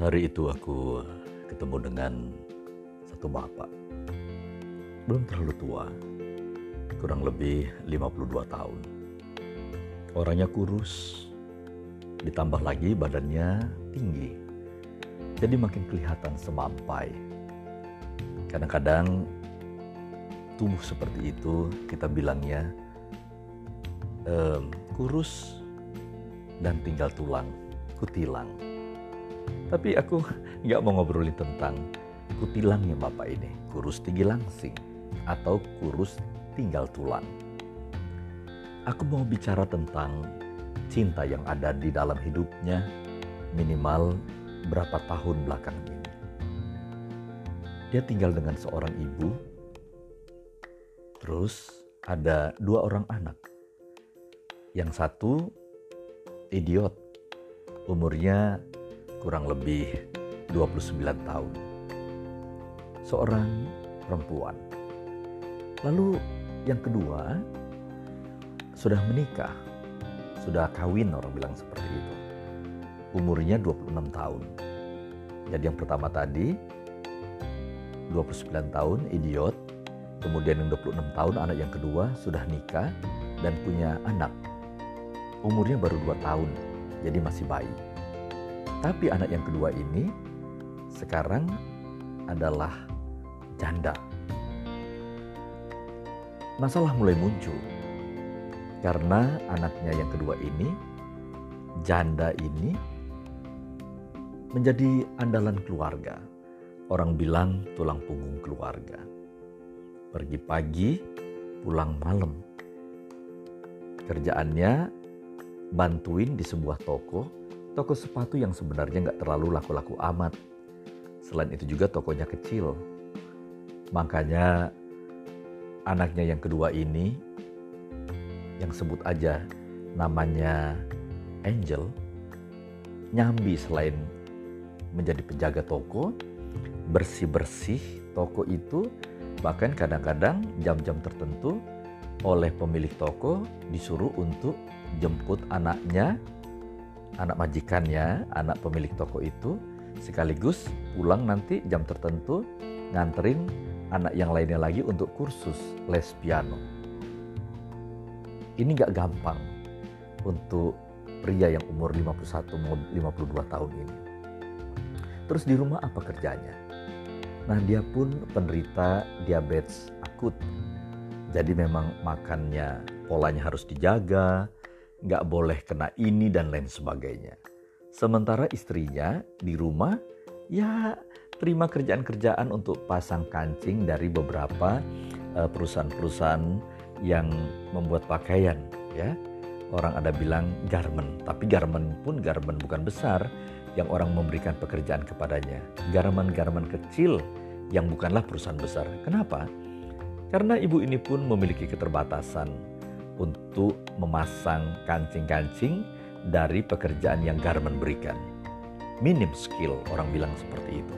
Hari itu aku ketemu dengan satu bapak. Belum terlalu tua. Kurang lebih 52 tahun. Orangnya kurus. Ditambah lagi badannya tinggi. Jadi makin kelihatan semampai. Kadang-kadang tubuh seperti itu kita bilangnya um, kurus dan tinggal tulang, kutilang. Tapi aku nggak mau ngobrolin tentang kutilangnya bapak ini, kurus tinggi langsing atau kurus tinggal tulang. Aku mau bicara tentang cinta yang ada di dalam hidupnya minimal berapa tahun belakangan ini. Dia tinggal dengan seorang ibu, terus ada dua orang anak. Yang satu idiot, umurnya kurang lebih 29 tahun. Seorang perempuan. Lalu yang kedua sudah menikah, sudah kawin orang bilang seperti itu. Umurnya 26 tahun. Jadi yang pertama tadi 29 tahun idiot, kemudian yang 26 tahun anak yang kedua sudah nikah dan punya anak. Umurnya baru 2 tahun, jadi masih bayi. Tapi anak yang kedua ini sekarang adalah janda. Masalah mulai muncul karena anaknya yang kedua ini, janda ini menjadi andalan keluarga. Orang bilang tulang punggung keluarga. Pergi pagi, pulang malam. Kerjaannya bantuin di sebuah toko, toko sepatu yang sebenarnya nggak terlalu laku-laku amat. Selain itu juga tokonya kecil. Makanya anaknya yang kedua ini, yang sebut aja namanya Angel, nyambi selain menjadi penjaga toko, bersih-bersih toko itu, bahkan kadang-kadang jam-jam tertentu oleh pemilik toko disuruh untuk jemput anaknya, anak majikannya, anak pemilik toko itu, sekaligus pulang nanti jam tertentu nganterin anak yang lainnya lagi untuk kursus les piano. Ini gak gampang untuk pria yang umur 51 52 tahun ini. Terus di rumah apa kerjanya? Nah dia pun penderita diabetes akut. Jadi memang makannya polanya harus dijaga, nggak boleh kena ini dan lain sebagainya. Sementara istrinya di rumah ya terima kerjaan-kerjaan untuk pasang kancing dari beberapa uh, perusahaan-perusahaan yang membuat pakaian ya. Orang ada bilang garment, tapi garment pun garment bukan besar yang orang memberikan pekerjaan kepadanya. Garment-garment kecil yang bukanlah perusahaan besar. Kenapa? Karena ibu ini pun memiliki keterbatasan untuk memasang kancing-kancing dari pekerjaan yang garment berikan. Minim skill, orang bilang seperti itu.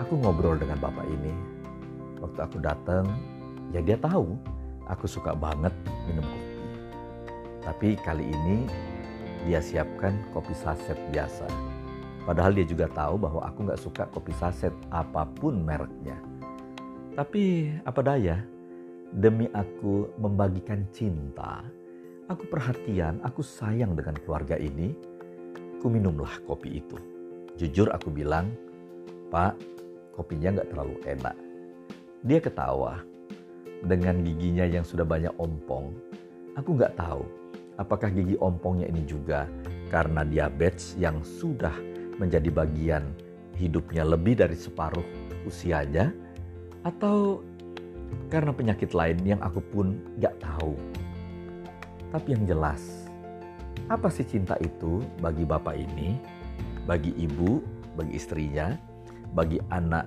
Aku ngobrol dengan bapak ini. Waktu aku datang, ya dia tahu aku suka banget minum kopi. Tapi kali ini dia siapkan kopi saset biasa. Padahal dia juga tahu bahwa aku nggak suka kopi saset apa pun mereknya. Tapi apa daya, demi aku membagikan cinta, aku perhatian, aku sayang dengan keluarga ini, ku minumlah kopi itu. Jujur aku bilang, Pak, kopinya nggak terlalu enak. Dia ketawa. Dengan giginya yang sudah banyak ompong, aku nggak tahu apakah gigi ompongnya ini juga karena diabetes yang sudah menjadi bagian hidupnya lebih dari separuh usianya, atau karena penyakit lain yang aku pun gak tahu. Tapi yang jelas, apa sih cinta itu bagi bapak ini, bagi ibu, bagi istrinya, bagi anak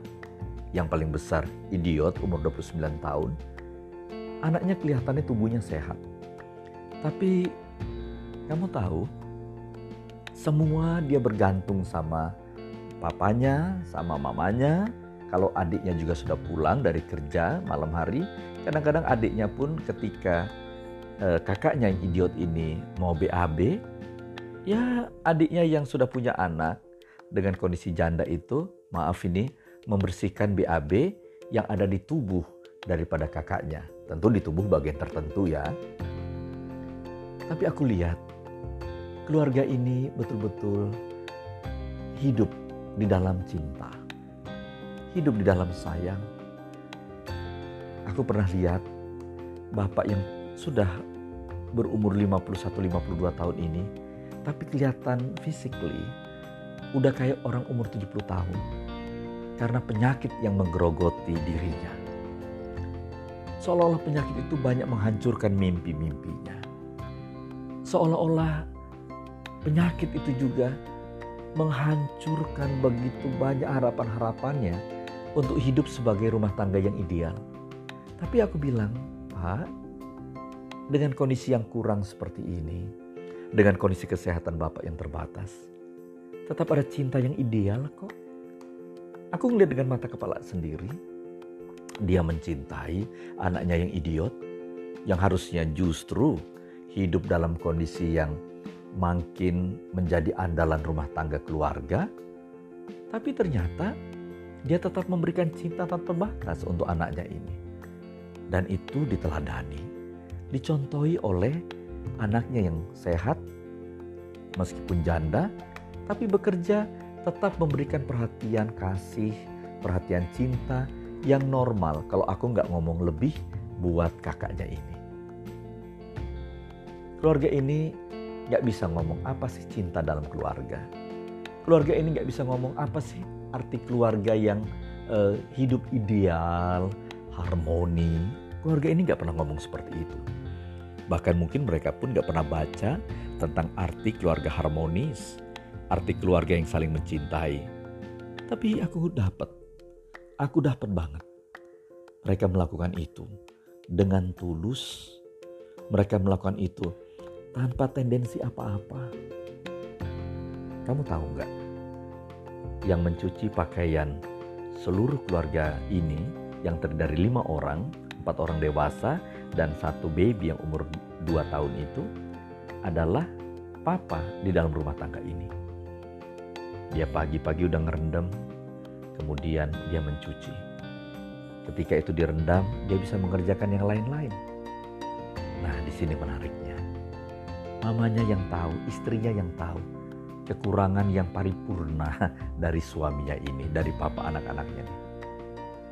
yang paling besar, idiot umur 29 tahun. Anaknya kelihatannya tubuhnya sehat. Tapi kamu tahu, semua dia bergantung sama papanya, sama mamanya, kalau adiknya juga sudah pulang dari kerja malam hari, kadang-kadang adiknya pun ketika eh, kakaknya yang idiot ini mau BAB, ya adiknya yang sudah punya anak dengan kondisi janda itu, maaf ini, membersihkan BAB yang ada di tubuh daripada kakaknya. Tentu di tubuh bagian tertentu ya. Tapi aku lihat keluarga ini betul-betul hidup di dalam cinta. Hidup di dalam sayang. Aku pernah lihat bapak yang sudah berumur 51-52 tahun ini, tapi kelihatan physically udah kayak orang umur 70 tahun. Karena penyakit yang menggerogoti dirinya. Seolah-olah penyakit itu banyak menghancurkan mimpi-mimpinya. Seolah-olah penyakit itu juga menghancurkan begitu banyak harapan-harapannya untuk hidup sebagai rumah tangga yang ideal. Tapi aku bilang, Pak, dengan kondisi yang kurang seperti ini, dengan kondisi kesehatan Bapak yang terbatas, tetap ada cinta yang ideal kok. Aku ngeliat dengan mata kepala sendiri, dia mencintai anaknya yang idiot, yang harusnya justru hidup dalam kondisi yang makin menjadi andalan rumah tangga keluarga, tapi ternyata dia tetap memberikan cinta tanpa batas untuk anaknya ini. Dan itu diteladani, dicontohi oleh anaknya yang sehat, meskipun janda, tapi bekerja tetap memberikan perhatian kasih, perhatian cinta yang normal kalau aku nggak ngomong lebih buat kakaknya ini. Keluarga ini nggak bisa ngomong apa sih cinta dalam keluarga. Keluarga ini nggak bisa ngomong apa sih arti keluarga yang uh, hidup ideal, harmoni. Keluarga ini nggak pernah ngomong seperti itu. Bahkan mungkin mereka pun nggak pernah baca tentang arti keluarga harmonis, arti keluarga yang saling mencintai. Tapi aku dapat, aku dapat banget. Mereka melakukan itu dengan tulus. Mereka melakukan itu tanpa tendensi apa-apa. Kamu tahu nggak? Yang mencuci pakaian seluruh keluarga ini yang terdiri dari lima orang, empat orang dewasa dan satu baby yang umur dua tahun itu adalah papa di dalam rumah tangga ini. Dia pagi-pagi udah ngerendam, kemudian dia mencuci. Ketika itu direndam, dia bisa mengerjakan yang lain-lain. Nah, di sini menariknya. Mamanya yang tahu, istrinya yang tahu kekurangan yang paripurna dari suaminya ini, dari papa anak-anaknya ini.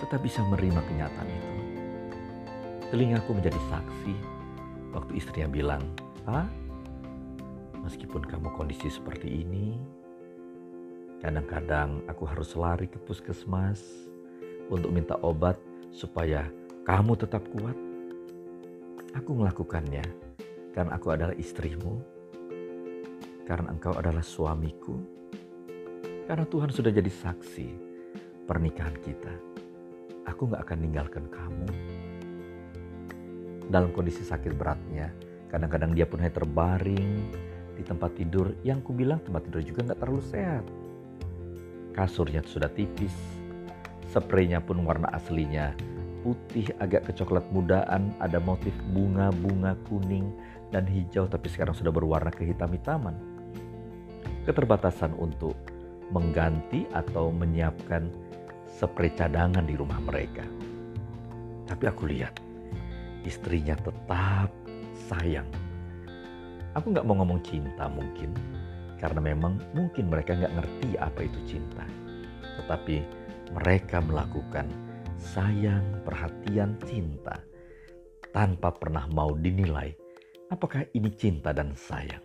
Tetap bisa menerima kenyataan itu. Telingaku menjadi saksi waktu istrinya bilang, "Ah, meskipun kamu kondisi seperti ini, Kadang-kadang aku harus lari ke puskesmas untuk minta obat supaya kamu tetap kuat. Aku melakukannya karena aku adalah istrimu, karena engkau adalah suamiku, karena Tuhan sudah jadi saksi pernikahan kita. Aku gak akan ninggalkan kamu. Dalam kondisi sakit beratnya, kadang-kadang dia pun hanya terbaring di tempat tidur yang kubilang tempat tidur juga gak terlalu sehat Kasurnya sudah tipis, spraynya pun warna aslinya putih agak kecoklat mudaan, ada motif bunga-bunga kuning dan hijau tapi sekarang sudah berwarna kehitam-hitaman. Keterbatasan untuk mengganti atau menyiapkan spray cadangan di rumah mereka. Tapi aku lihat istrinya tetap sayang. Aku nggak mau ngomong cinta mungkin, karena memang mungkin mereka nggak ngerti apa itu cinta. Tetapi mereka melakukan sayang, perhatian, cinta tanpa pernah mau dinilai apakah ini cinta dan sayang.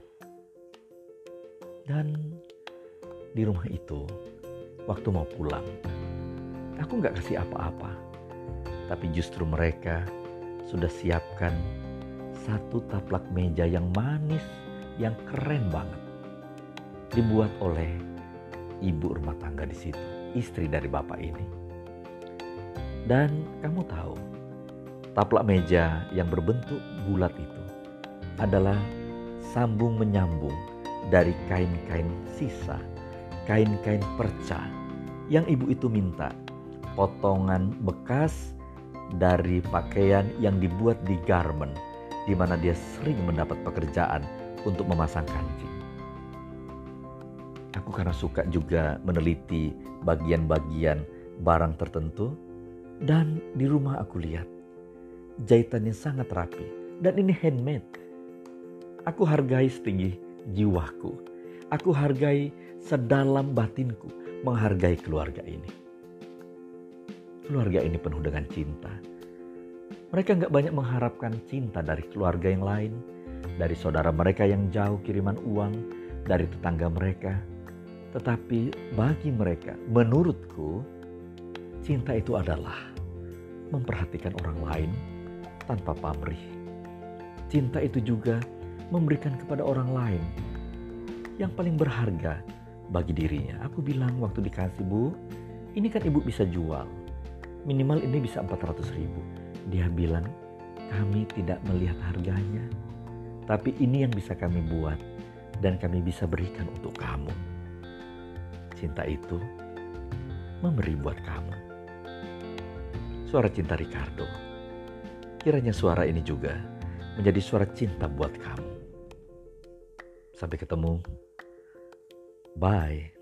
Dan di rumah itu, waktu mau pulang, aku nggak kasih apa-apa. Tapi justru mereka sudah siapkan satu taplak meja yang manis, yang keren banget dibuat oleh ibu rumah tangga di situ, istri dari bapak ini. Dan kamu tahu, taplak meja yang berbentuk bulat itu adalah sambung menyambung dari kain-kain sisa, kain-kain perca yang ibu itu minta, potongan bekas dari pakaian yang dibuat di garment, di mana dia sering mendapat pekerjaan untuk memasang kancing Aku karena suka juga meneliti bagian-bagian barang tertentu dan di rumah aku lihat jahitannya sangat rapi dan ini handmade. Aku hargai setinggi jiwaku. Aku hargai sedalam batinku menghargai keluarga ini. Keluarga ini penuh dengan cinta. Mereka nggak banyak mengharapkan cinta dari keluarga yang lain, dari saudara mereka yang jauh kiriman uang, dari tetangga mereka. Tetapi bagi mereka, menurutku, cinta itu adalah memperhatikan orang lain tanpa pamrih. Cinta itu juga memberikan kepada orang lain yang paling berharga bagi dirinya. Aku bilang waktu dikasih bu, ini kan ibu bisa jual. Minimal ini bisa 400 ribu. Dia bilang, kami tidak melihat harganya. Tapi ini yang bisa kami buat dan kami bisa berikan untuk kamu. Cinta itu memberi buat kamu. Suara cinta Ricardo. Kiranya suara ini juga menjadi suara cinta buat kamu. Sampai ketemu. Bye.